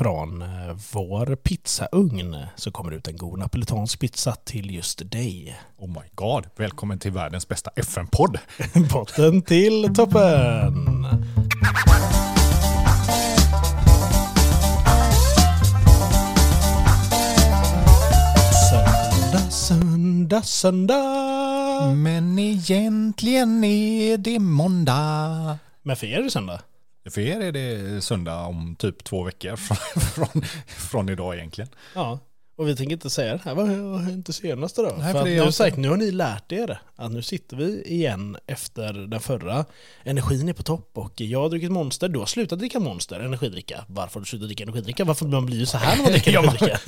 från eh, vår pizzaugn så kommer det ut en god napolitansk pizza till just dig. Oh my god, välkommen till världens bästa FN-podd. Botten till toppen! Söndag, söndag, söndag. Men egentligen är det måndag. Men för er är det söndag? För er är det söndag om typ två veckor från, från, från idag egentligen. Ja. Och vi tänker inte säga det här, hänt det senaste då? Nej, för för nu, sagt, nu har ni lärt er att nu sitter vi igen efter den förra. Energin är på topp och jag har druckit Monster, du har slutat dricka Monster, energidricka. Varför har du slutat dricka energidricka? Varför man blir ju så här när man dricker energidricka?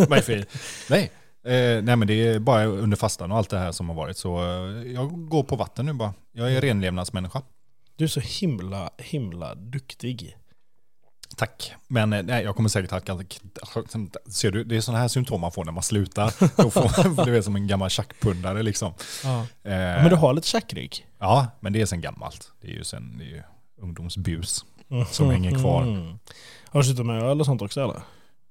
Nej. Eh, nej men det är bara under fastan och allt det här som har varit så eh, jag går på vatten nu bara. Jag är renlevnadsmänniska. Du är så himla, himla duktig. Tack. Men eh, nej, jag kommer säkert halka... Ser du, det är sådana här symptom man får när man slutar. Då får, du är som en gammal tjackpundare liksom. Ja. Eh, Men du har lite tjackrygg. Ja, men det är sen gammalt. Det är ju sen det är ju ungdomsbus. Som hänger kvar. Mm. Har du slutat med öl och sånt också eller?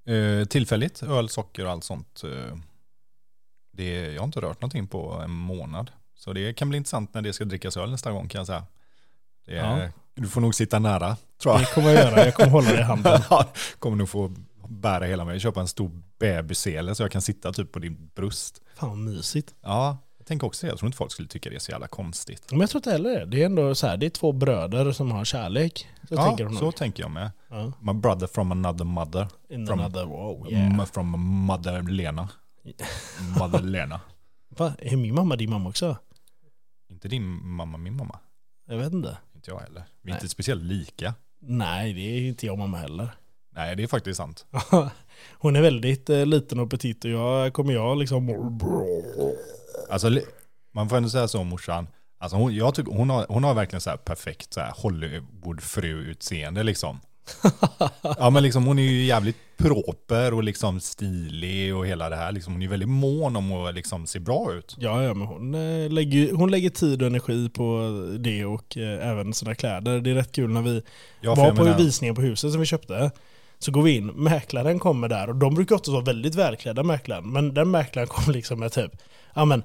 Eh, tillfälligt, öl, socker och allt sånt. Eh, det, jag har inte rört någonting på en månad. Så det kan bli intressant när det ska drickas öl nästa gång kan jag säga. Det är, Ja. Du får nog sitta nära, tror jag. Det kommer jag göra, jag kommer hålla dig i handen. Ja, kommer nog få bära hela mig. Köpa en stor bebissele så jag kan sitta typ på din bröst. Fan vad mysigt. Ja, jag tänker också. Jag tror inte folk skulle tycka det är så jävla konstigt. Men jag tror inte heller det. Det är ändå så här, det är två bröder som har kärlek. Så ja, tänker så tänker jag med. Ja. My brother from another mother. In From- another wow, yeah. From mother Lena. Mother Lena. Va? Är min mamma din mamma också? Inte din mamma, min mamma. Jag vet inte. Inte jag heller. Vi är Nej. inte speciellt lika. Nej, det är inte jag och mamma heller. Nej, det är faktiskt sant. Hon är väldigt eh, liten och petit och jag kommer jag liksom... Alltså, man får ändå säga så om morsan. Alltså hon, jag tycker, hon, har, hon har verkligen så här perfekt så här Hollywood-fru-utseende liksom. Ja men liksom hon är ju jävligt proper och liksom stilig och hela det här. Liksom, hon är väldigt mån om att liksom se bra ut. Ja, ja men hon, eh, lägger, hon lägger tid och energi på det och eh, även sina kläder. Det är rätt kul när vi Ja, var på menar- visningen på huset som vi köpte. Så går vi in, mäklaren kommer där och de brukar också vara väldigt välklädda mäklaren. Men den mäklaren kom liksom med typ, ja men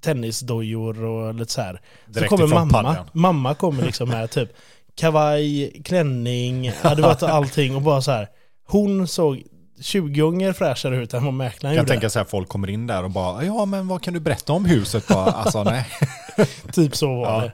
tennisdojor och lite så här. Så Direkt kommer ifrån mamma, paddan. mamma kommer liksom med typ kavaj, klänning, det var allting och bara så här. Hon såg 20 gånger fräschare ut än vad mäklaren Jag gjorde. tänker så här, folk kommer in där och bara, ja men vad kan du berätta om huset? Bara, alltså nej. Typ så var Ja. det.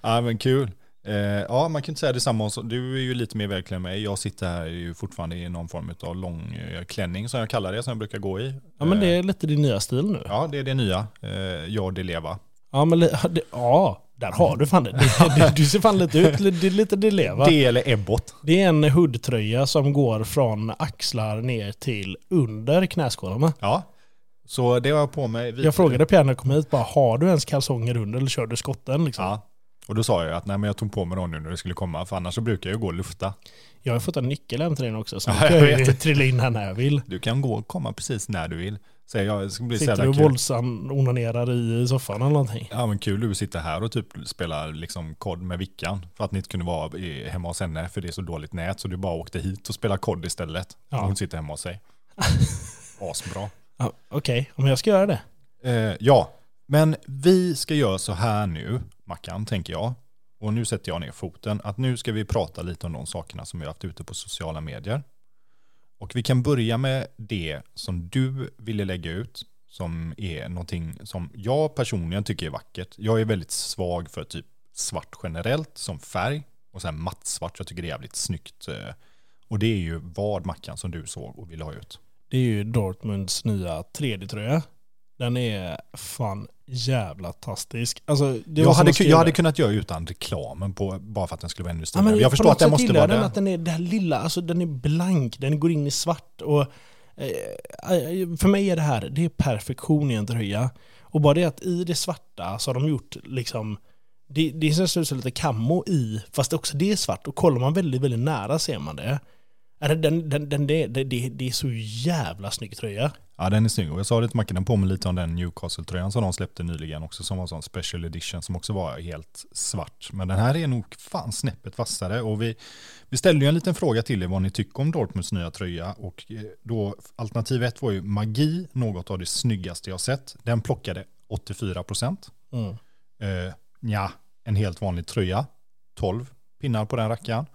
Ja men kul. Eh, ja man kan inte säga detsamma. Du är ju lite mer välklädd än mig. Jag sitter här ju fortfarande i någon form av lång eh, klänning som jag kallar det, som jag brukar gå i. Ja men det Eh, är lite din nya stil nu. Ja det är det nya. Eh, jag det leva. Ja, men ja där har du fan det. du ser fan lite ut, det är lite det leva. Det eller Ebbot. Det är en hoodtröja som går från axlar ner till under knäskålarna. Ja. Så det har jag på mig. Jag frågade Pierre när jag kom hit, bara, har du ens kalsonger under eller kör du skotten? Liksom? Ja. Och då sa jag att nej men jag tog på mig dem nu när det skulle komma. För annars så brukar jag gå och lufta. Jag har fått en nyckel hem till den också, så Ja, nu kan jag jag trilla in här när jag vill. Du kan gå och komma precis när du vill. Säger jag, det ska bli så Sitter du och våldsam onanerar i soffan eller någonting? Ja men kul du sitter här och typ spelar liksom kod med Vickan. För att ni inte kunde vara hemma hos henne för det är så dåligt nät. Så du bara åkte hit och spelade kod istället. Ja. Hon sitter hemma hos sig. Asbra. Ja, Okej, om jag ska göra det. Eh, ja, men vi ska göra så här nu, Mackan, tänker jag. Och nu sätter jag ner foten. Att nu ska vi prata lite om de sakerna som vi har haft ute på sociala medier. Och vi kan börja med det som du ville lägga ut. Som är någonting som jag personligen tycker är vackert. Jag är väldigt svag för typ svart generellt som färg. Och sen mattsvart, jag tycker det är jävligt snyggt. Eh. Och det är ju vad Mackan som du såg och ville ha ut. Det är ju Dortmunds nya 3D-tröja. Den är fan jävla tastisk. Alltså, Jag hade, jag hade kunnat göra utan reklamen på, bara för att den skulle vara ännu Ja, stiligare. men jag förstår att den måste vara den att den är det här lilla, alltså den är blank, den går in i svart och eh, för mig är det här, det är perfektion i en tröja. Och bara det att i det svarta så har de gjort liksom det, det känns ut som lite kammo i, fast också det är svart. Och kollar man väldigt, väldigt nära ser man det. Den, den, den, det, det, det är så jävla snygg tröja. Ja, den är snygg. Och jag sa det till Macke, den påminner lite om den Newcastle-tröjan som de släppte nyligen också, som var en sån special edition som också var helt svart. Men den här är nog fan snäppet vassare. Och vi, vi ställde ju en liten fråga till er vad ni tycker om Dortmunds nya tröja. Och eh, då, alternativ ett var ju magi, något av det snyggaste jag sett. Den plockade 84 procent. Mm. Eh, ja, en helt vanlig tröja. 12 pinnar på den rackaren.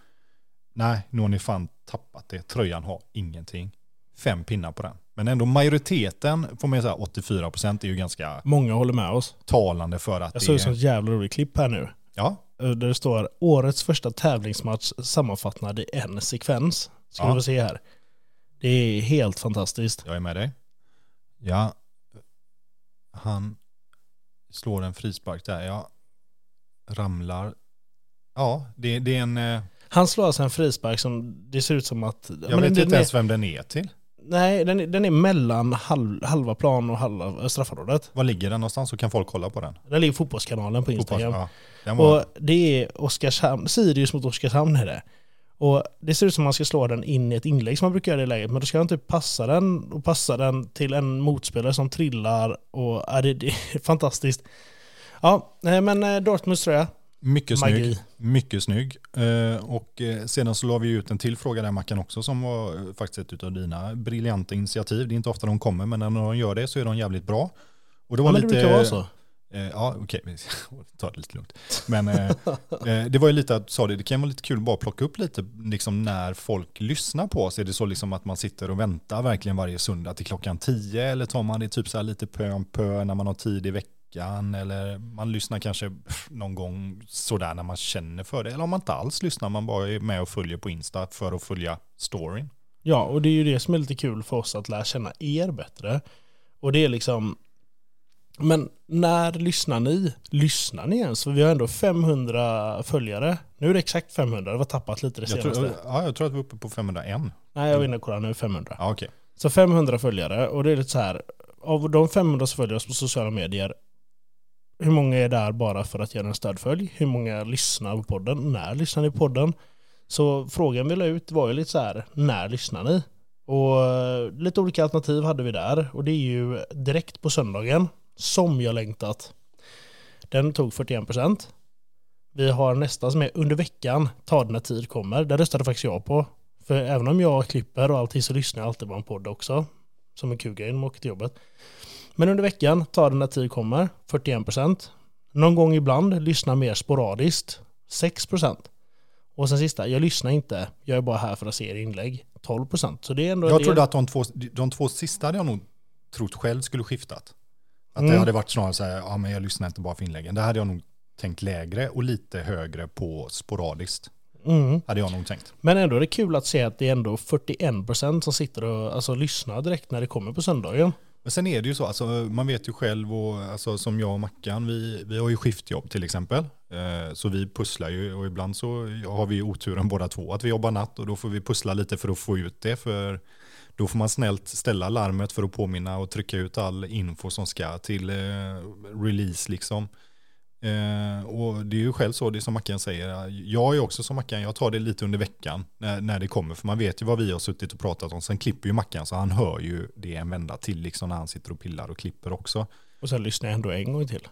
Nej, nu har ni fan tappat det. Tröjan har ingenting. Fem pinnar på den. Men ändå majoriteten, får man säga 84% är ju ganska Många håller med oss. talande för att Jag det såg är... ett sånt jävla roligt klipp här nu. Ja, eh, Där det står årets första tävlingsmatch sammanfattad i en sekvens. Ska Ja. du få se här. Det är helt fantastiskt. jag är med dig. Ja, han slår en frispark där. Ja, ramlar. Ja, det, det är en... eh, Han slår alltså en frispark som det ser ut som att... Jag vet inte ens vem den är till. Nej, den är, den är mellan halv, halva plan och halva straffområdet. Var ligger den någonstans så kan folk kolla på den? Den ligger i fotbollskanalen på Instagram. Ja, den var, Och det är Oskarshamn, Sirius mot Oskarshamn är det. Och det ser ut som att man ska slå den in i ett inlägg som man brukar göra i det läget. Men då ska man typ passa den och passa den till en motspelare som trillar. Och ja, det, det är fantastiskt. Ja, men eh, Dortmunds tröja. Mycket Magi. snygg. Mycket snygg. Eh, och eh, sedan så la vi ut en till fråga där Mackan också som var eh, faktiskt ett av dina briljanta initiativ. Det är inte ofta de kommer men när de gör det så är de jävligt bra. Och det var Ja, men det lite... brukar vara så. Ja, okej, vi tar det lite lugnt. Men eh, det var ju lite att sa det, det kan vara lite kul att bara plocka upp lite liksom när folk lyssnar på oss. Är det så liksom att man sitter och väntar verkligen varje söndag till klockan tio eller tar man det typ så här lite pö om pö när man har tid i veckan eller man lyssnar kanske någon gång sådär när man känner för det. Eller om man inte alls lyssnar, man bara är med och följer på Insta för att följa storyn. Ja, och det är ju det som är lite kul för oss att lära känna er bättre. Och det är liksom... Men när lyssnar ni? Lyssnar ni ens? För vi har ändå 500 följare. Nu är det exakt 500, det var tappat lite det Jag senaste. tror, ja, jag tror att vi är uppe på 501. Nej, jag var inne och kollade nu, 500. Ja, okej. Så 500 följare och det är lite så här, av de 500 som följer oss på sociala medier, hur många är där bara för att göra en stödfölj? Hur många lyssnar på podden? När lyssnar ni på podden? Så frågan vi la ut var ju lite så här, när lyssnar ni? Och eh, lite olika alternativ hade vi där och det är ju direkt på söndagen, som jag längtat. Den tog 41%. Vi har nästa som är under veckan, ta den när tid kommer. Där röstade faktiskt jag på. För även om jag klipper och allting så lyssnar jag alltid på en podd också. Som en kul grej när man åker till jobbet. Men under veckan, ta det när tid kommer, 41%. Någon gång ibland, lyssna mer sporadiskt, 6%. Och sen sista, jag lyssnar inte, jag är bara här för att se er inlägg, 12%. Så det är ändå Jag trodde att de två, de två sista hade jag nog trott själv skulle skiftat. Att det Mm. hade varit snarare så här, ja men jag lyssnar inte bara för inläggen. Det hade jag nog tänkt lägre och lite högre på sporadiskt. Mm. Hade jag nog tänkt. Men ändå är det kul att se att det är ändå 41% som sitter och alltså, lyssnar direkt när det kommer på söndagen. Men sen är det ju så, alltså, man vet ju själv och alltså, som jag och Mackan, vi, vi har ju skiftjobb till exempel. Eh, så vi pusslar ju och ibland så har vi ju oturen båda två att vi jobbar natt och då får vi pussla lite för att få ut det. För då får man snällt ställa larmet för att påminna och trycka ut all info som ska till eh, release liksom. Eh, och det är ju själv så, det är som Mackan säger. Jag är också som Mackan, jag tar det lite under veckan när, när det kommer. För man vet ju vad vi har suttit och pratat om. Sen klipper ju Mackan så han hör ju det en vända till liksom när han sitter och pillar och klipper också. Och sen lyssnar jag ändå en gång till.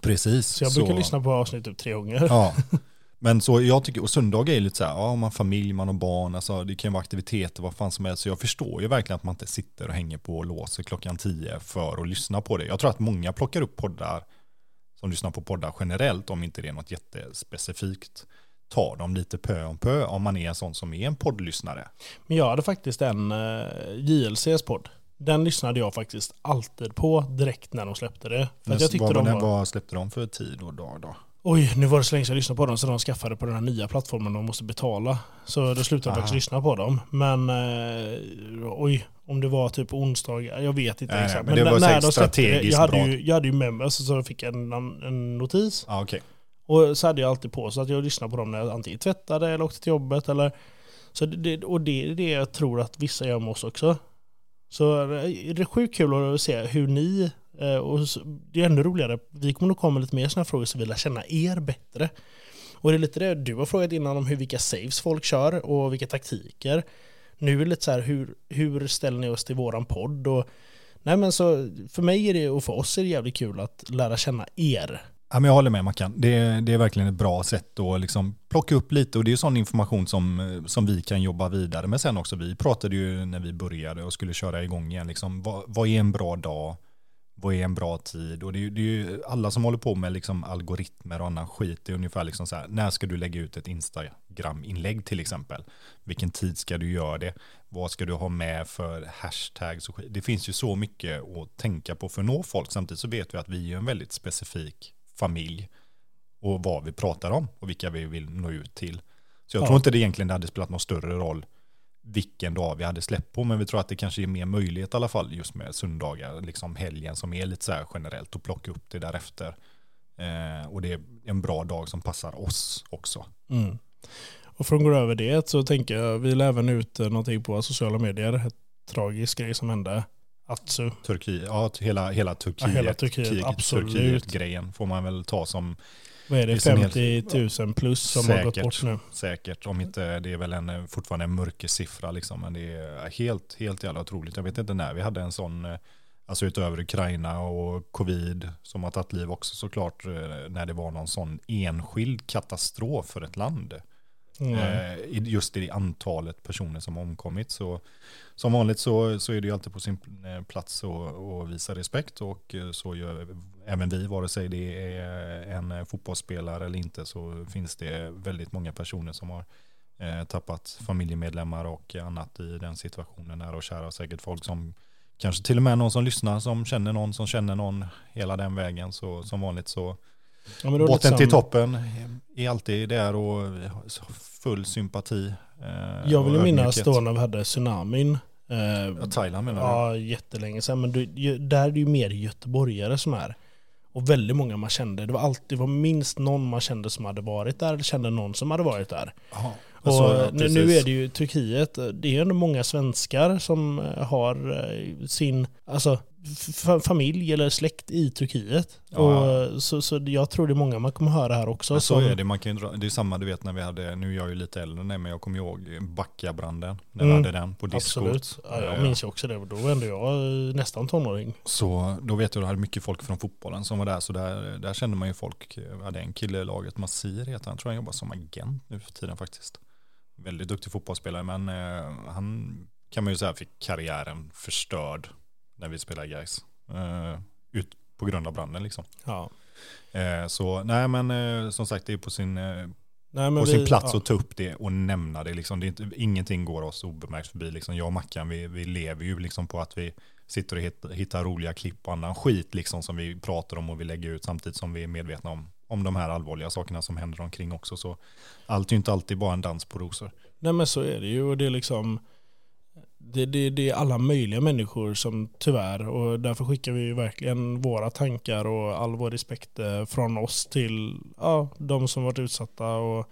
Precis. Så jag brukar lyssna på avsnitt typ tre gånger. Ja. Men så jag tycker, och söndag är lite så här, ja man har familj, man har barn, alltså det kan vara aktiviteter, vad fan som helst. Så jag förstår ju verkligen att man inte sitter och hänger på och låser klockan tio för att lyssna på det. Jag tror att många plockar upp poddar som lyssnar på poddar generellt, om inte det är något jättespecifikt. Tar dem lite pö om pö om man är en sån som är en poddlyssnare. Men jag hade faktiskt en uh, JLCs podd. Den lyssnade jag faktiskt alltid på direkt när de släppte det. För att jag tyckte vad, de var... vad släppte de för tid och dag då? Oj, nu var det så länge sedan jag lyssnade på dem så de skaffade på den här nya plattformen de måste betala. Så då slutade jag faktiskt lyssna på dem. Men eh, oj, om det var typ onsdag, jag vet inte Nej, exakt. men det var när de släppte det, strategiskt jag hade, bra. ju, jag hade ju med mig, alltså, så jag fick en, en notis. Ja, okej. Och så hade jag alltid på så att jag lyssnade på dem när jag antingen tvättade eller åkte till jobbet. Eller, så det, och det är det jag tror att vissa gör med oss också. Så det är sjukt kul att se hur ni, eh, och det är ännu roligare, vi kommer nog komma lite mer sådana frågor så vi lär känna er bättre. Och det är lite det du har frågat innan om hur vilka saves folk kör och vilka taktiker. Nu är det lite så här, hur, hur ställer ni oss till våran podd? Och Nej men så för mig är det och för oss är det jävligt kul att lära känna er. Ja, men jag håller med Mackan. Det, det är verkligen ett bra sätt att liksom plocka upp lite och det är ju sån information som, som vi kan jobba vidare med sen också. Vi pratade ju när vi började och skulle köra igång igen, liksom, vad, vad är en bra dag? Vad är en bra tid? Och det är, ju, det är ju alla som håller på med liksom algoritmer och annan skit. Det är ungefär liksom så här, när ska du lägga ut ett Instagram? Instagram-inlägg till exempel? Vilken tid ska du göra det? Vad ska du ha med för hashtags? Det finns ju så mycket att tänka på för att nå folk. Samtidigt så vet vi att vi är en väldigt specifik familj och vad vi pratar om och vilka vi vill nå ut till. Så jag Ja. tror inte det egentligen hade spelat någon större roll vilken dag vi hade släppt på, men vi tror att det kanske är mer möjlighet i alla fall just med söndagar, liksom helgen som är lite så här generellt och plocka upp det därefter. Eh, och det är en bra dag som passar oss också. Mm. Och för att gå över det så tänker jag, vi la även ut eh, någonting på sociala medier, ett tragisk grej som hände. Atsu. Turkiet, ja hela, hela Turkiet, hela Turkiet, kriget, absolut. Turkiet-grejen får man väl ta som Vad är det, Det är en hel- 50 000 plus som har gått Säkert. bort nu. säkert, om inte det är väl en, fortfarande en mörker siffra liksom, men det är helt, helt jävla otroligt. Jag vet inte när vi hade en sån, eh, alltså utöver Ukraina och covid som har tagit liv också såklart, eh, när det var någon sån enskild katastrof för ett land. Mm. Eh, just i det antalet personer som har omkommit. Så som vanligt så, så är det ju alltid på sin eh, plats att visa respekt och eh, så gör även vi, vare sig det är en eh, fotbollsspelare eller inte, så finns det väldigt många personer som har eh, tappat familjemedlemmar och annat i den situationen. Nära och kära, och säkert folk som kanske till och med någon som lyssnar som känner någon som känner någon hela den vägen. Så som vanligt så Ja, Botten liksom- till toppen är alltid där och full sympati. eh, Jag vill minnas då när vi hade tsunamin. Eh, Ja, Thailand menar du? ja, jättelänge sedan. Men du, där är det ju mer göteborgare som är. Och väldigt många man kände. Det var alltid det var minst någon man kände som hade varit där. Eller kände någon som hade varit där. Ja, Och alltså, nu, nu är det ju Turkiet, det är ju ändå många svenskar som har eh, sin alltså, familj eller släkt i Turkiet. Ja. Och, eh, så, så jag tror det är många man kommer höra här också. Men så som- är det, man kan dra, det är samma du vet när vi hade, nu är jag ju lite äldre dig, men jag kommer ihåg Backabranden, när Mm, vi hade den på diskot. Absolut. Ja, jag Eh, minns ju också det. Då var ändå jag eh, nästan tonåring. Så då vet jag att det hade mycket folk från fotbollen som var där, så där, där kände man ju folk. Vi hade en kille i laget, Masir heter han, tror han jobbar som agent nu för tiden faktiskt. Väldigt duktig fotbollsspelare, men eh, han kan man ju säga fick karriären förstörd när vi spelade guys. Eh, ut på grund av branden liksom. Ja. Eh, så nej men eh, som sagt det är på sin, eh, Nej, på sin vi- plats ja. att ta upp det och nämna det. Liksom. det inte, ingenting går oss obemärkt förbi. Liksom. Jag och Mackan vi, vi lever ju liksom på att vi sitter och hittar, hittar roliga klipp och annan skit liksom, som vi pratar om och vi lägger ut samtidigt som vi är medvetna om, om de här allvarliga sakerna som händer omkring också. Så allt är ju inte alltid bara en dans på rosor. Nej men så är det ju och det är liksom det, det, det är alla möjliga människor som tyvärr och därför skickar vi verkligen våra tankar och all vår respekt eh, från oss till ja, de som varit utsatta och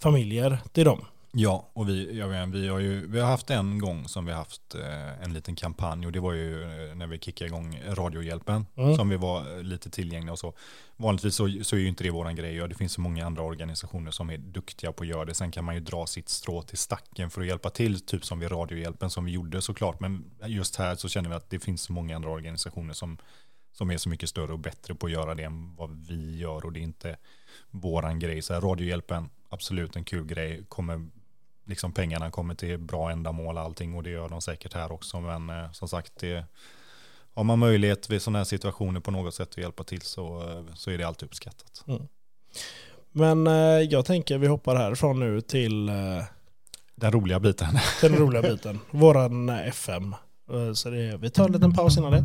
familjer till dem. Ja, och vi, jag vet, vi, har ju, vi har haft en gång som vi har haft eh, en liten kampanj och det var ju eh, när vi kickade igång Radiohjälpen Mm. som vi var eh, lite tillgängliga och så. Vanligtvis så, så är ju inte det våran grej och det finns så många andra organisationer som är duktiga på att göra det. Sen kan man ju dra sitt strå till stacken för att hjälpa till, typ som vid Radiohjälpen som vi gjorde såklart. Men just här så känner vi att det finns så många andra organisationer som, som är så mycket större och bättre på att göra det än vad vi gör och det är inte våran grej. Så här, Radiohjälpen, absolut en kul grej, kommer liksom pengarna kommer till bra ändamål och allting och det gör de säkert här också. Men eh, som sagt, det, har man möjlighet vid sådana här situationer på något sätt att hjälpa till så, eh, så är det alltid uppskattat. Men eh, jag tänker vi hoppar härifrån nu till eh, Den roliga biten. den roliga biten. Våran FM. Eh, Så det, vi tar en liten paus innan det.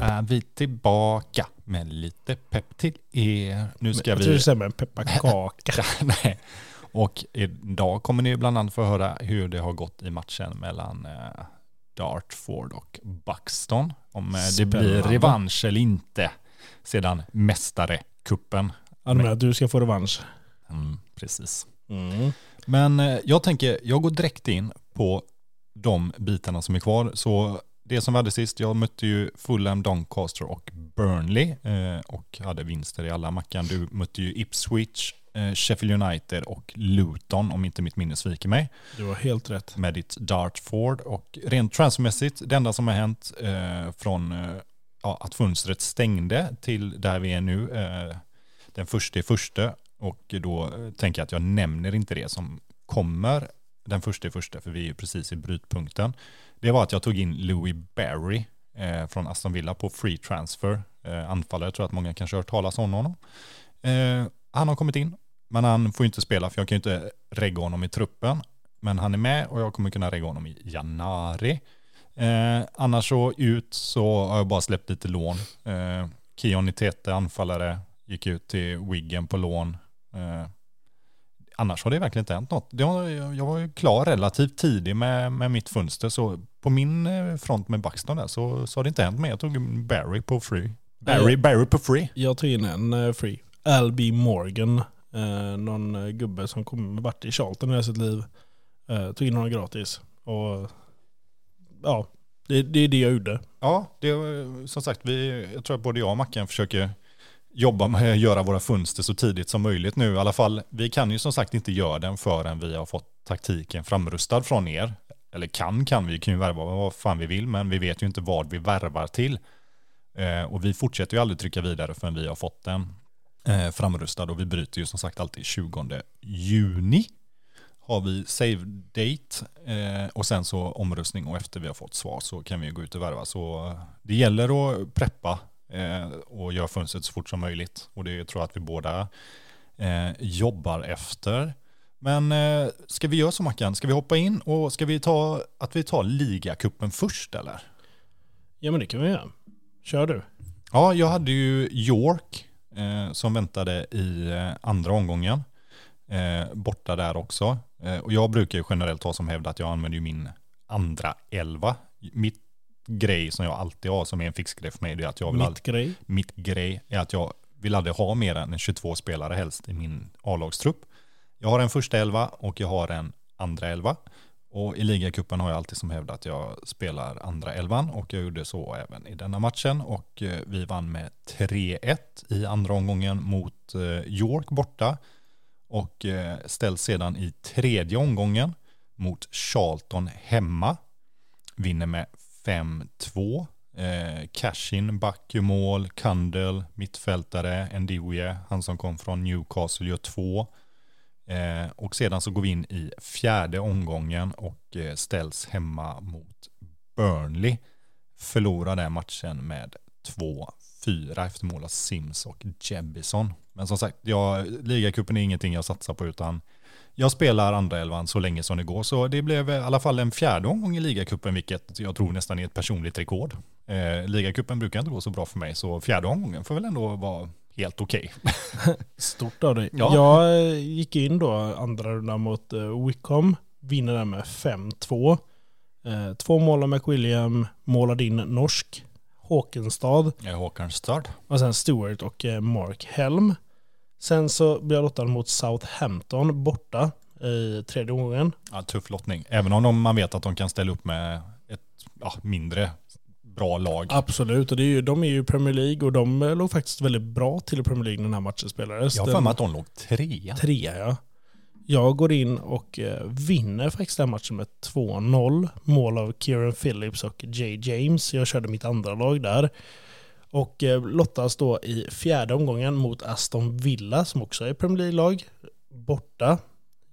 Är vi tillbaka med lite pepp till er. Nu ska Jag tror vi... du säger en pepparkaka. Nej. Och idag kommer ni bland annat få höra hur det har gått i matchen mellan eh, Dartford och Buxton. Om eh, det blir Spännande. revansch eller inte sedan mästarekuppen. Ja, du att du ska få revansch? Mm, precis. Mm. Men eh, jag tänker, jag går direkt in på de bitarna som är kvar. Så det som vi hade sist, jag mötte ju Fulham, Doncaster och Burnley eh, och hade vinster i alla. Mackan, du mötte ju Ipswich eh, Sheffield United och Luton om inte mitt minne sviker mig. Du har helt rätt. Med ditt Dartford och rent transfermässigt, det enda som har hänt eh, från eh, ja, att fönstret stängde till där vi är nu, eh, den första i första och då eh, tänker jag att jag nämner inte det som kommer den första i första, för vi är precis i brytpunkten. Det var att jag tog in Louis Barry eh, från Aston Villa på free transfer. Eh, anfallare, jag tror att många kanske har hört talas om honom. Eh, han har kommit in, men han får inte spela för jag kan ju inte regga honom i truppen. Men han är med och jag kommer kunna regga honom i januari. Eh, annars så ut så har jag bara släppt lite lån. Eh, Kion Itete, anfallare, gick ut till Wiggen på lån. Eh, annars har det verkligen inte hänt något. jag var ju klar relativt tidigt med, med mitt fönster, så på min eh, front med Buxton där så, så har det inte hänt mer. Jag tog Barry på free. Barry, Barry på free. Jag tog in en uh, free. Alby Morgan, uh, någon uh, gubbe som kom, varit i Charlton i sitt liv. Uh, tog in honom gratis. Och ja, det, det är det jag gjorde. Ja, det, som sagt, vi, jag tror att både jag och Mackan försöker jobba med att göra våra fönster så tidigt som möjligt nu. I alla fall, vi kan ju som sagt inte göra den förrän vi har fått taktiken framrustad från er. Eller kan kan vi, kan ju värva vad fan vi vill, men vi vet ju inte vad vi värvar till. Eh, och vi fortsätter ju aldrig trycka vidare förrän vi har fått den eh, framrustad och vi bryter ju som sagt alltid 20 juni. Har vi save date eh, och sen så omröstning och efter vi har fått svar så kan vi gå ut och värva. Så det gäller att preppa och göra fönstret så fort som möjligt. Och det tror jag att vi båda eh, jobbar efter. Men eh, ska vi göra så Mackan? Ska vi hoppa in och ska vi ta att vi tar ligacupen först eller? Ja men det kan vi göra. Kör du. Ja, jag hade ju York eh, som väntade i eh, andra omgången. Eh, borta där också. Eh, och jag brukar ju generellt ha som hävd att jag använder ju min andra elva. Mitt grej som jag alltid har som är en fixgrej för mig det är att jag vill Mitt all... grej. Mitt grej är att jag vill aldrig ha mer än 22 spelare helst i min A-lagstrupp. Jag har en första elva och jag har en andra elva. Och i ligacupen har jag alltid som hävdat att jag spelar andra elvan och jag gjorde så även i denna matchen och eh, vi vann med 3-1 i andra omgången mot eh, York borta och eh, ställs sedan i tredje omgången mot Charlton hemma. Vinner med 5-2. Eh, Cashin, back gör mål, Kandel, mittfältare, Ndiwie, han som kom från Newcastle gör två. Eh, och sedan så går vi in i fjärde omgången och eh, ställs hemma mot Burnley. Förlorar den matchen med 2-4 efter mål av Sims och Jebison. Men som sagt, ja, ligacupen är ingenting jag satsar på utan jag spelar andra elvan så länge som det går. Så det blev i alla fall en fjärde omgång i ligacupen, vilket jag tror nästan är ett personligt rekord. Eh, ligacupen brukar inte gå så bra för mig, så fjärde omgången får väl ändå vara helt okej. Okay. Stort av dig. Ja. Jag eh, gick in då andra rundan mot uh, Wickham, vinner den med 5-2. Eh, två mål av McWilliam, målade in norsk, Håkenstad. Ja, Håkenstad. Och sen Stewart och eh, Mark Helm. Sen så blir jag lottad mot Southampton borta i tredje omgången. Ja, tuff lottning. Även om de, man vet att de kan ställa upp med ett ja, mindre bra lag. Absolut, och det är ju, de är ju Premier League och de eh, låg faktiskt väldigt bra till i Premier League när den här matchen spelades. Jag har för mig att de låg trea. Trea, ja. Jag går in och eh, vinner faktiskt den matchen med 2-0. Mål av Kieran Phillips och Jay James. Jag körde mitt andra lag där. Och eh, lottas då i fjärde omgången mot Aston Villa som också är Premier League-lag. Borta.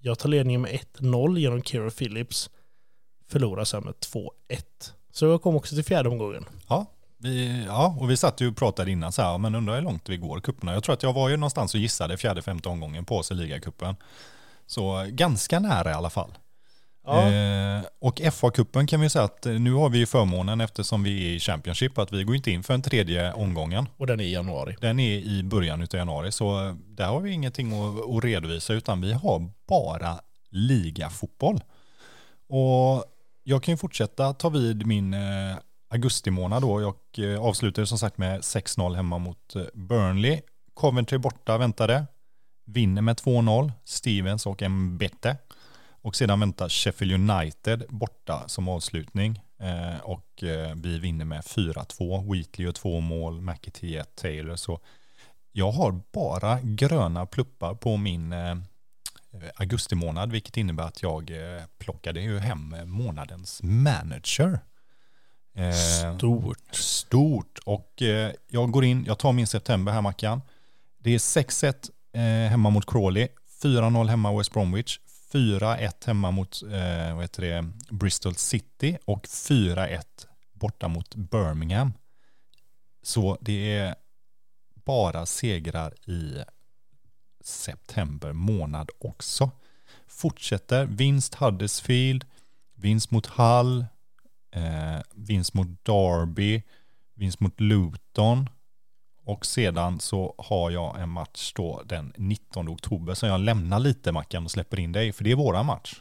Jag tar ledningen med 1-0 genom Kira Phillips. Förlorar sen med 2-1. Så jag kom också till fjärde omgången. Ja, vi, ja, och vi satt ju och pratade innan så här, men undrar hur långt vi går kupperna. Jag tror att jag var ju någonstans och gissade fjärde, femte omgången på oss i ligacupen. Så ganska nära i alla fall. Ja. Eh, och FA-cupen kan vi säga att eh, nu har vi ju förmånen eftersom vi är i Championship att vi går inte in för en tredje omgången. Och den är i januari. Den är i början av januari så eh, där har vi ingenting att, att redovisa utan vi har bara ligafotboll. Och jag kan ju fortsätta ta vid min eh, augusti månad då. Jag eh, avslutade som sagt med 6-0 hemma mot Burnley. Coventry borta väntade. Vinner med 2-0. Stevens och Mbette. Och sedan väntar Sheffield United borta som avslutning. Eh, och eh, vi vinner med 4-2. Wheatley och två mål, McAtee ett, Taylor. Så Jag har bara gröna pluppar på min eh, augusti månad, vilket innebär att jag eh, plockade ju hem månadens manager. Eh, stort. Stort. Och eh, jag går in, jag tar min september här Mackan. Det är 6-1 eh, hemma mot Crawley, 4-0 hemma West Bromwich, 4-1 hemma mot eh, vad heter det, Bristol City och 4-1 borta mot Birmingham. Så det är bara segrar i september månad också. Fortsätter, vinst Huddersfield, vinst mot Hull, eh, vinst mot Derby, vinst mot Luton och sedan så har jag en match då den 19 oktober som jag lämnar lite Mackan och släpper in dig för det är våra match.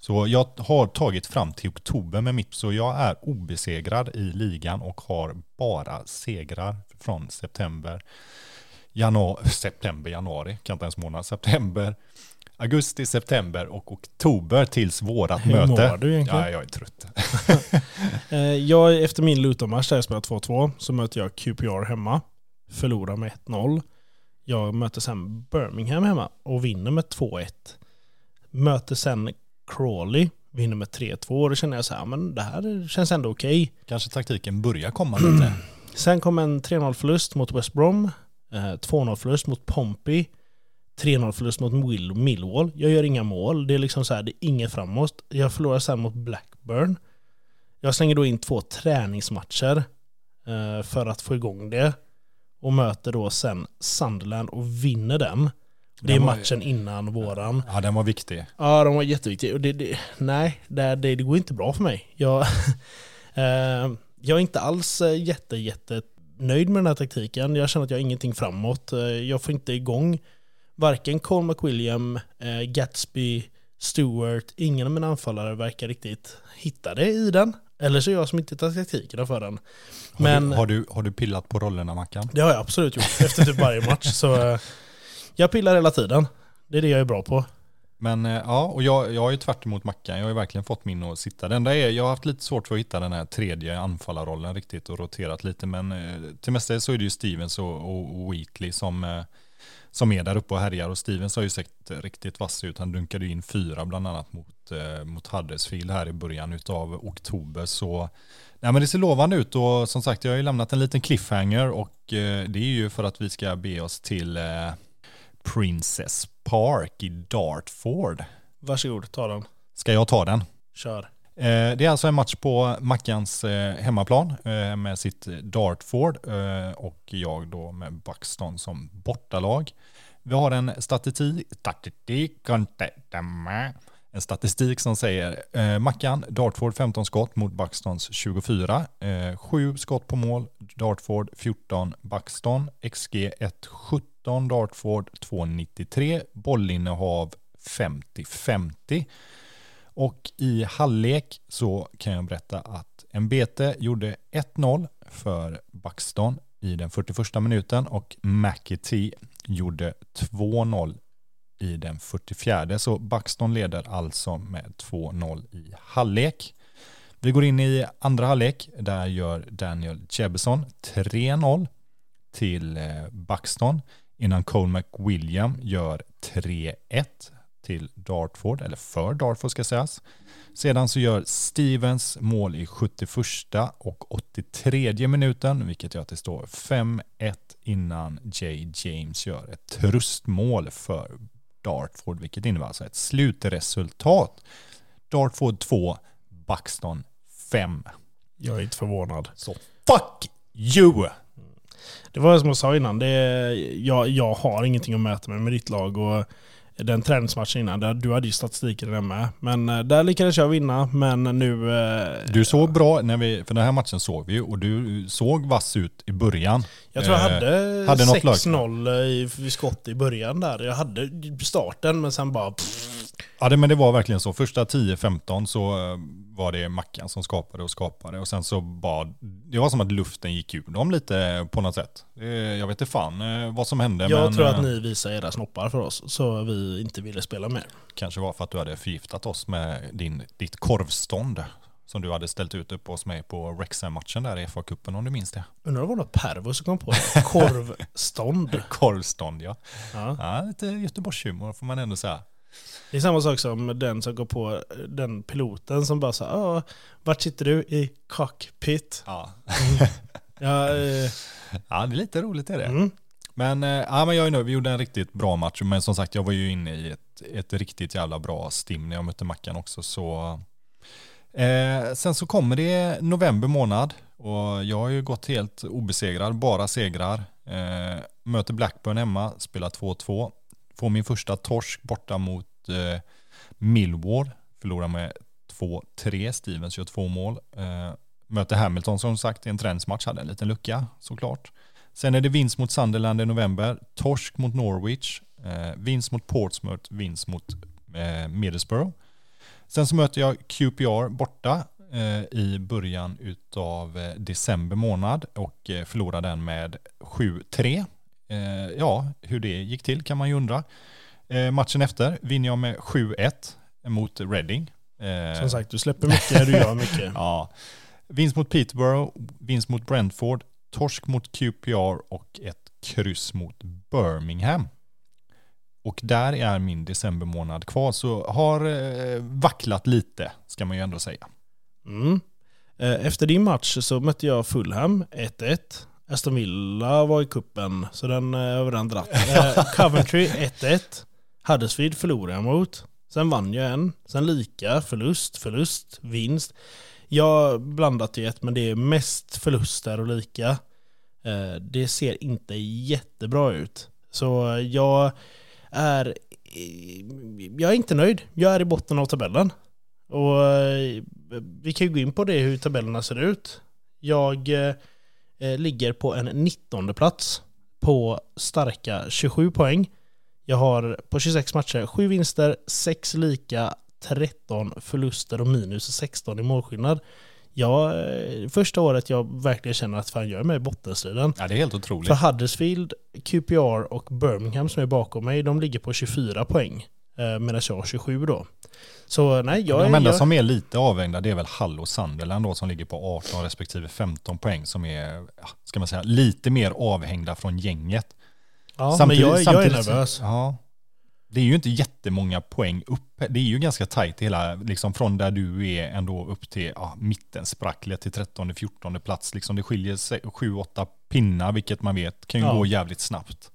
Så jag har tagit fram till oktober med mitt, så jag är obesegrad i ligan och har bara segrar från september, januari, september, januari, kan inte ens månad, september, augusti, september och oktober tills vårat Hur möte. Hur mår du egentligen? Ja, jag är trött. Eh, jag, efter min Luton-match där jag spelar 2-2 så möter jag QPR hemma. Förlorar med 1-0. Jag möter sen Birmingham hemma och vinner med 2-1. Möter sen Crawley, vinner med 3-2 och då känner jag så här, men det här känns ändå okej. Okay. Kanske taktiken börjar komma lite. Sen kom en 3-0 förlust mot West Brom, 2-0 eh, förlust mot Pompey, 3-0 förlust mot Millwall. Jag gör inga mål, det är liksom så här, det är inget framåt. Jag förlorar sen mot Blackburn. Jag slänger då in två träningsmatcher eh, för att få igång det. Och möter då sen Sunderland och vinner den. Det är matchen innan våran. Ja, den var viktig. Ja, den var jätteviktig. Och det, det, nej, det, det, det går inte bra för mig. Jag, eh, jag är inte alls eh, jätte, jätte nöjd med den här taktiken. Jag känner att jag har ingenting framåt. Eh, jag får inte igång varken Cole McWilliam, eh, Gatsby, Stewart, ingen av mina anfallare verkar riktigt hitta det i den. Eller så är jag som inte tar taktikerna för den. Men, har, du, har, du, har du pillat på rollerna Mackan? Det har jag absolut gjort efter typ varje match. Så jag pillar hela tiden. Det är det jag är bra på. Men eh, ja, och jag, jag är ju tvärt emot Mackan. Jag har ju verkligen fått min att sitta. Det enda är, jag har haft lite svårt för att hitta den här tredje anfallarrollen riktigt och roterat lite. Men eh, till mesta så är det ju Stevens och, och Wheatley som, eh, som är där uppe och härjar. Och Stevens har ju sett riktigt vass ut. Han dunkade in fyra bland annat mot, mot Huddersfield här i början av oktober. Så nej, men det ser lovande ut och som sagt jag har ju lämnat en liten cliffhanger och det är ju för att vi ska be oss till Princess Park i Dartford. Varsågod, ta den. Ska jag ta den? Kör. Eh, det är alltså en match på Mackans eh, hemmaplan eh, med sitt Dartford och jag då med Buxton som bortalag. Vi har en statistik, en statistik som säger Mackan, Dartford 15 skott mot Buxtons 24, 7 skott på mål, Dartford 14, Buxton, XG 1,70 17, Dartford 2,93, bollinnehav 50-50. Och i halvlek så kan jag berätta att Mbete gjorde 1-0 för Buxton i den 41 minuten och McEtee gjorde 2-0 i den 44. Så Buxton leder alltså med 2-0 i halvlek. Vi går in i andra halvlek. Där gör Daniel Jebbison 3-0 till eh, Buxton innan Cole McWilliam gör 3-1 till Dartford, eller för Dartford ska sägas. Sedan så gör Stevens mål i 71 och 83 minuten, vilket gör att det står 5-1 innan Jay James gör ett tröstmål för Dartford, vilket innebär alltså ett slutresultat. Dartford 2, Buxton 5. Jag är inte förvånad. Så fuck you! Det var som jag sa innan, det jag, jag har ingenting att mäta med med ditt lag. Och den träningsmatchen innan, där, du hade ju statistiken där med. Men eh, där lyckades jag vinna, men nu... Eh, du såg bra, när vi, för den här matchen såg vi och du såg vass ut i början. Jag tror jag hade, hade 6-0 i, i skott i början där. Jag hade starten, men sen bara... Pff. Ja, det, men det var verkligen så. Första 10-15 så var det Mackan som skapade och skapade. Och sen så bara, det var som att luften gick ur dem lite på något sätt. Jag vet inte fan eh, vad som hände. Jag men, tror att eh, ni visade era snoppar för oss, så vi inte ville spela mer. Kanske var för att du hade förgiftat oss med din, ditt korvstånd. som du hade ställt ut upp hos mig på Wrexham-matchen där i FA-cupen om du minns det. Undrar om det var något pervo som kom på det. Korvstånd. Korvstånd ja. Ja. ja lite Göteborgshumor får man ändå säga. Det är samma sak som den som går på den piloten som bara sa "Ja, vart sitter du? I cockpit. Ja, Ja, eh, ja det är lite roligt är det. mm. Men, eh, ja, men jag är nöjd, vi gjorde en riktigt bra match. Men som sagt, jag var ju inne i ett, ett riktigt jävla bra stim när jag mötte Mackan också. Så, eh, sen så kommer det november månad och jag har ju gått helt obesegrad, bara segrar. Eh, möter Blackburn hemma, spelar 2-2. Får min första torsk borta mot eh, Millwall, förlorar med 2-3, Stevens gör två mål. Eh, möter Hamilton som sagt i en träningsmatch, hade en liten lucka såklart. Sen är det vinst mot Sunderland i november, torsk mot Norwich, eh, vinst mot Portsmouth, vinst mot eh, Middlesbrough. Sen så möter jag QPR borta eh, i början utav eh, december månad och förlorade förlorar den med 7-3. Eh, ja, hur det gick till kan man ju undra. Eh, matchen efter vinner jag med 7-1 mot Reading. Eh, Som sagt, du släpper mycket, du gör mycket. Ja. Vinst mot Peterborough, vinst mot Brentford, torsk mot QPR och ett kryss mot Birmingham. Och där är min december månad kvar, så har vacklat lite, ska man ju ändå säga. Mm. Efter din match så mötte jag Fulham 1-1. Aston Villa var i kuppen så den eh, över den dratt. Eh, Coventry 1-1. Huddersfield förlorade jag mot. Sen vann jag en. Sen lika, förlust, förlust, vinst. Jag har blandat i ett men det är mest förluster och lika. Eh, Det ser inte jättebra ut. Så jag är, jag är inte nöjd. Jag är i botten av tabellen. Och eh, vi kan ju gå in på det hur tabellerna ser ut. Jag eh, eh, ligger på en 19 plats på starka 27 poäng. Jag har på 26 matcher 7 vinster, 6 lika, 13 förluster och minus 16 i målskillnad. Jag, eh, första året jag verkligen känner att fan jag är med i bottenstriden. Ja, det är helt otroligt. För Huddersfield, QPR och Birmingham som är bakom mig, de ligger på 24 poäng. Eh, medan jag har 27 då. Så nej, jag de enda Jag, som är lite avvägda det är väl Hull och Sunderland då som ligger på 18 respektive 15 poäng som är, ska man säga, lite mer avhängda från gänget. ja, men jag, jag är samtidigt- nervös. Ja. Det är ju inte jättemånga poäng upp. Det är ju ganska tajt hela, liksom från där du är ändå upp till ja, mittenspracklet till 13-14 plats. Liksom det skiljer 7-8 pinnar, vilket man vet kan ju Ja. gå jävligt snabbt.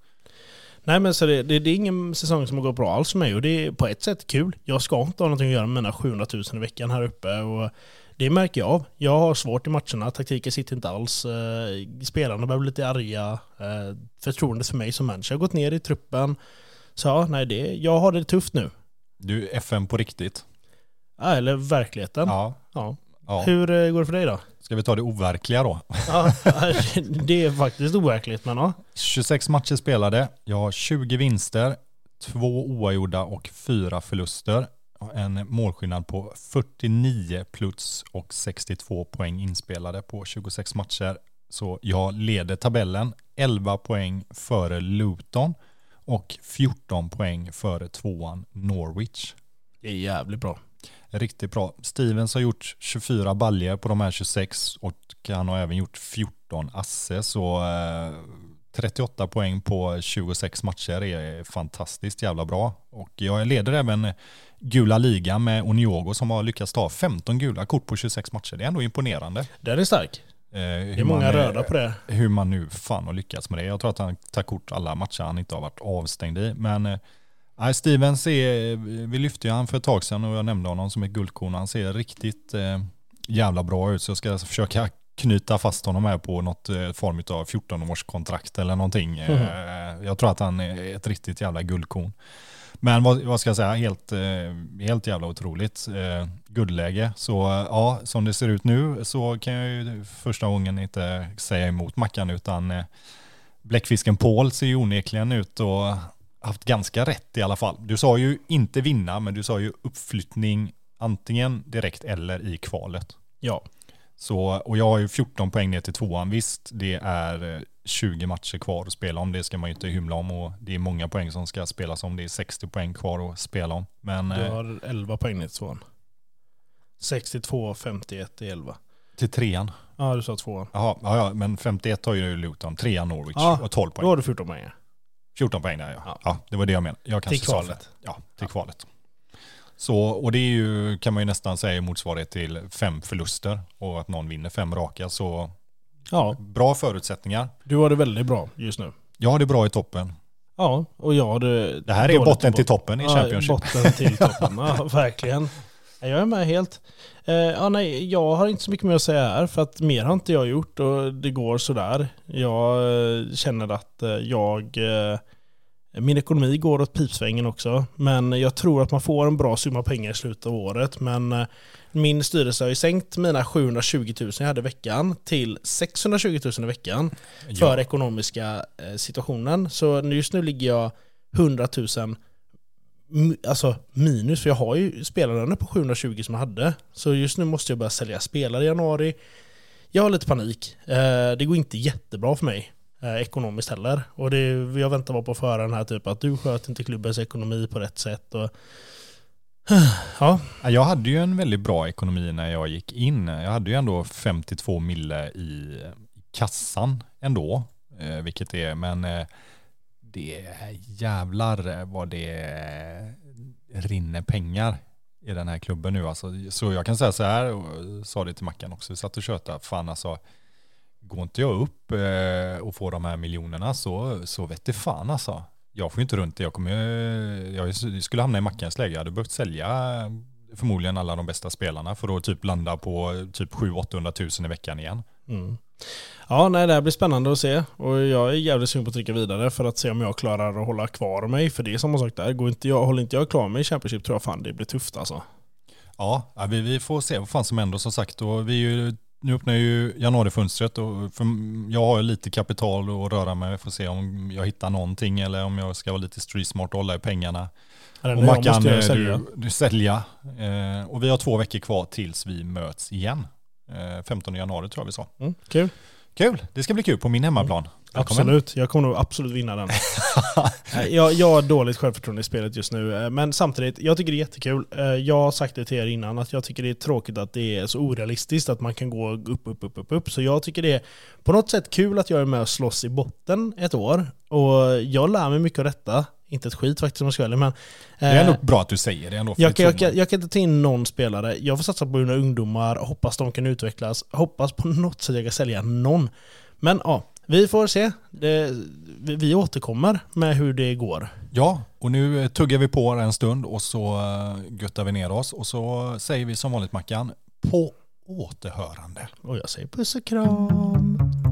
Nej men så det, det, det är ingen säsong som har gått bra alls för mig och det är på ett sätt kul. Jag ska inte ha någonting att göra med mina 700 000 i veckan här uppe och det märker jag av. Jag har svårt i matcherna, taktiken sitter inte alls. Eh, Spelarna börjar bli lite arga. Eh, Förtroendet för mig som manager har gått ner i truppen. Så ja, nej, det, jag har det tufft nu. Du, FN på riktigt. Ja, eller verkligheten. Ja. Ja. Ja. Hur eh, går det för dig då? Ska vi ta det overkliga då? Ja, det är faktiskt overkligt men ja. 26 matcher spelade. Jag har 20 vinster, två oavgjorda och fyra förluster. En målskillnad på 49 plus och 62 poäng inspelade på 26 matcher. Så jag leder tabellen 11 poäng före Luton och 14 poäng före tvåan Norwich. Det är jävligt bra. Riktigt bra. Stevens har gjort 24 baljer på de här 26 och han har även gjort 14 asse. Så eh, 38 poäng på 26 matcher är fantastiskt jävla bra. Och jag leder även gula ligan med Oniogo som har lyckats ta 15 gula kort på 26 matcher. Det är ändå imponerande. Den är stark. Eh, Det är många man, eh, röda på det. hur man nu fan har lyckats med det. Jag tror att han tar kort alla matcher han inte har varit avstängd i. Men eh, nej, Stevens är, vi lyfte ju han för ett tag sedan och jag nämnde honom som ett guldkorn. Han ser riktigt eh, jävla bra ut så jag ska försöka knyta fast honom här på något eh, form av 14-års kontrakt eller någonting. Eh, Jag tror att han är ett riktigt jävla guldkorn. Men vad, vad ska jag säga, helt, eh, helt jävla otroligt. Eh, guldläge. Så eh, ja, som det ser ut nu så kan jag ju första gången inte säga emot Mackan utan eh, bläckfisken Paul ser ju onekligen ut och haft ganska rätt i alla fall. Du sa ju inte vinna, men du sa ju uppflyttning antingen direkt eller i kvalet. Ja. Så, och jag har ju 14 poäng ner till tvåan. Visst, det är eh, 20 matcher kvar att spela om. Det ska man ju inte hymla om. Och det är många poäng som ska spelas om. Det är 60 poäng kvar att spela om. Men Du eh, har 11 poäng ner till tvåan. 62, 51 i 11. Till trean. Ja, du sa tvåan. Jaha, ja, men 51 har ju Luton, trean Norwich Ja, och 12 Då poäng. har du 14 poäng. 14 poäng där ja. Ja. ja. det var det jag menade. Jag Till kvalet. Ja, till kvalet. Så, och det är ju, kan man ju nästan säga motsvarighet till fem förluster och att någon vinner fem raka. Så Ja, bra förutsättningar. du har det väldigt bra just nu. Jag har det bra i toppen. Ja, och jag har det Det här är botten till toppen i Ja, Championship. botten till toppen, ja verkligen. Jag är med helt. Eh, ja, nej, jag har inte så mycket mer att säga här för att mer har inte jag gjort och det går sådär. Jag eh, känner att eh, jag eh, min ekonomi går åt pipsvängen också, men jag tror att man får en bra summa pengar i slutet av året. Men eh, min styrelse har ju sänkt mina 720 000 jag hade i veckan till 620 000 i veckan för ekonomiska eh, situationen. Så just nu ligger jag 100 000 m- alltså minus, för jag har ju spelarlöner på 720 som jag hade. Så just nu måste jag börja sälja spelare i januari. Jag har lite panik. Eh, det går inte jättebra för mig eh, ekonomiskt heller. Och det, jag väntar bara på att få höra den här typen att du sköter inte klubbens ekonomi på rätt sätt. Och, ja, Jag hade ju en väldigt bra ekonomi när jag gick in. Jag hade ju ändå 52 mille i kassan ändå, Vilket vilket är, men eh, det är jävlar eh, vad det eh, rinner pengar i den här klubben nu. Alltså, så jag kan säga så här, och sa det till Mackan också, vi satt och tjötade, fan alltså, går inte jag upp eh, och får de här miljonerna så, så vet det fan alltså. Jag får ju inte runt det, jag, kommer, jag skulle hamna i Mackans läge, jag hade behövt sälja förmodligen alla de bästa spelarna för att typ landa på typ 700-800 000 i veckan igen. Mm. Ja, nej, det här blir spännande att se. Och jag är jävligt sugen på att trycka vidare för att se om jag klarar att hålla kvar mig. För det är samma sak där. Går inte jag, håller inte jag klar mig i Championship tror jag fan det blir tufft alltså. Ja, ja, vi, vi får se vad fan som händer som sagt. Och vi ju, nu öppnar ju januarifönstret och för, jag har ju lite kapital att röra mig. Vi får se om jag hittar någonting eller om jag ska vara lite street smart och hålla i pengarna. Eller Och Mackan, eh, sälja. du, du sälja. Eh, och vi har två veckor kvar tills vi möts igen. Eh, 15 januari tror jag vi sa. Mm, kul. Kul, det ska bli kul på min hemmaplan. Välkommen. Absolut, jag kommer nog absolut vinna den. Jag, jag har dåligt självförtroende i spelet just nu, eh, men samtidigt, jag tycker det är jättekul. Eh, Jag har sagt det till er innan, att jag tycker det är tråkigt att det är så orealistiskt att man kan gå upp, upp, upp, upp, upp. Så jag tycker det är på något sätt kul att jag är med och slåss i botten ett år. Och jag lär mig mycket av detta. Inte ett skit faktiskt om jag ska vara men... Det är eh, ändå bra att du säger det ändå. jag kan, jag, kan, jag kan inte ta in någon spelare. Jag får satsa på mina ungdomar, hoppas de kan utvecklas, hoppas på något sätt jag kan sälja någon. Men ja, vi får se. Det, vi, vi återkommer med hur det går. Ja, och nu eh, tuggar vi på en stund och så eh, göttar vi ner oss och så säger vi som vanligt Mackan, på återhörande. Och jag säger puss och kram.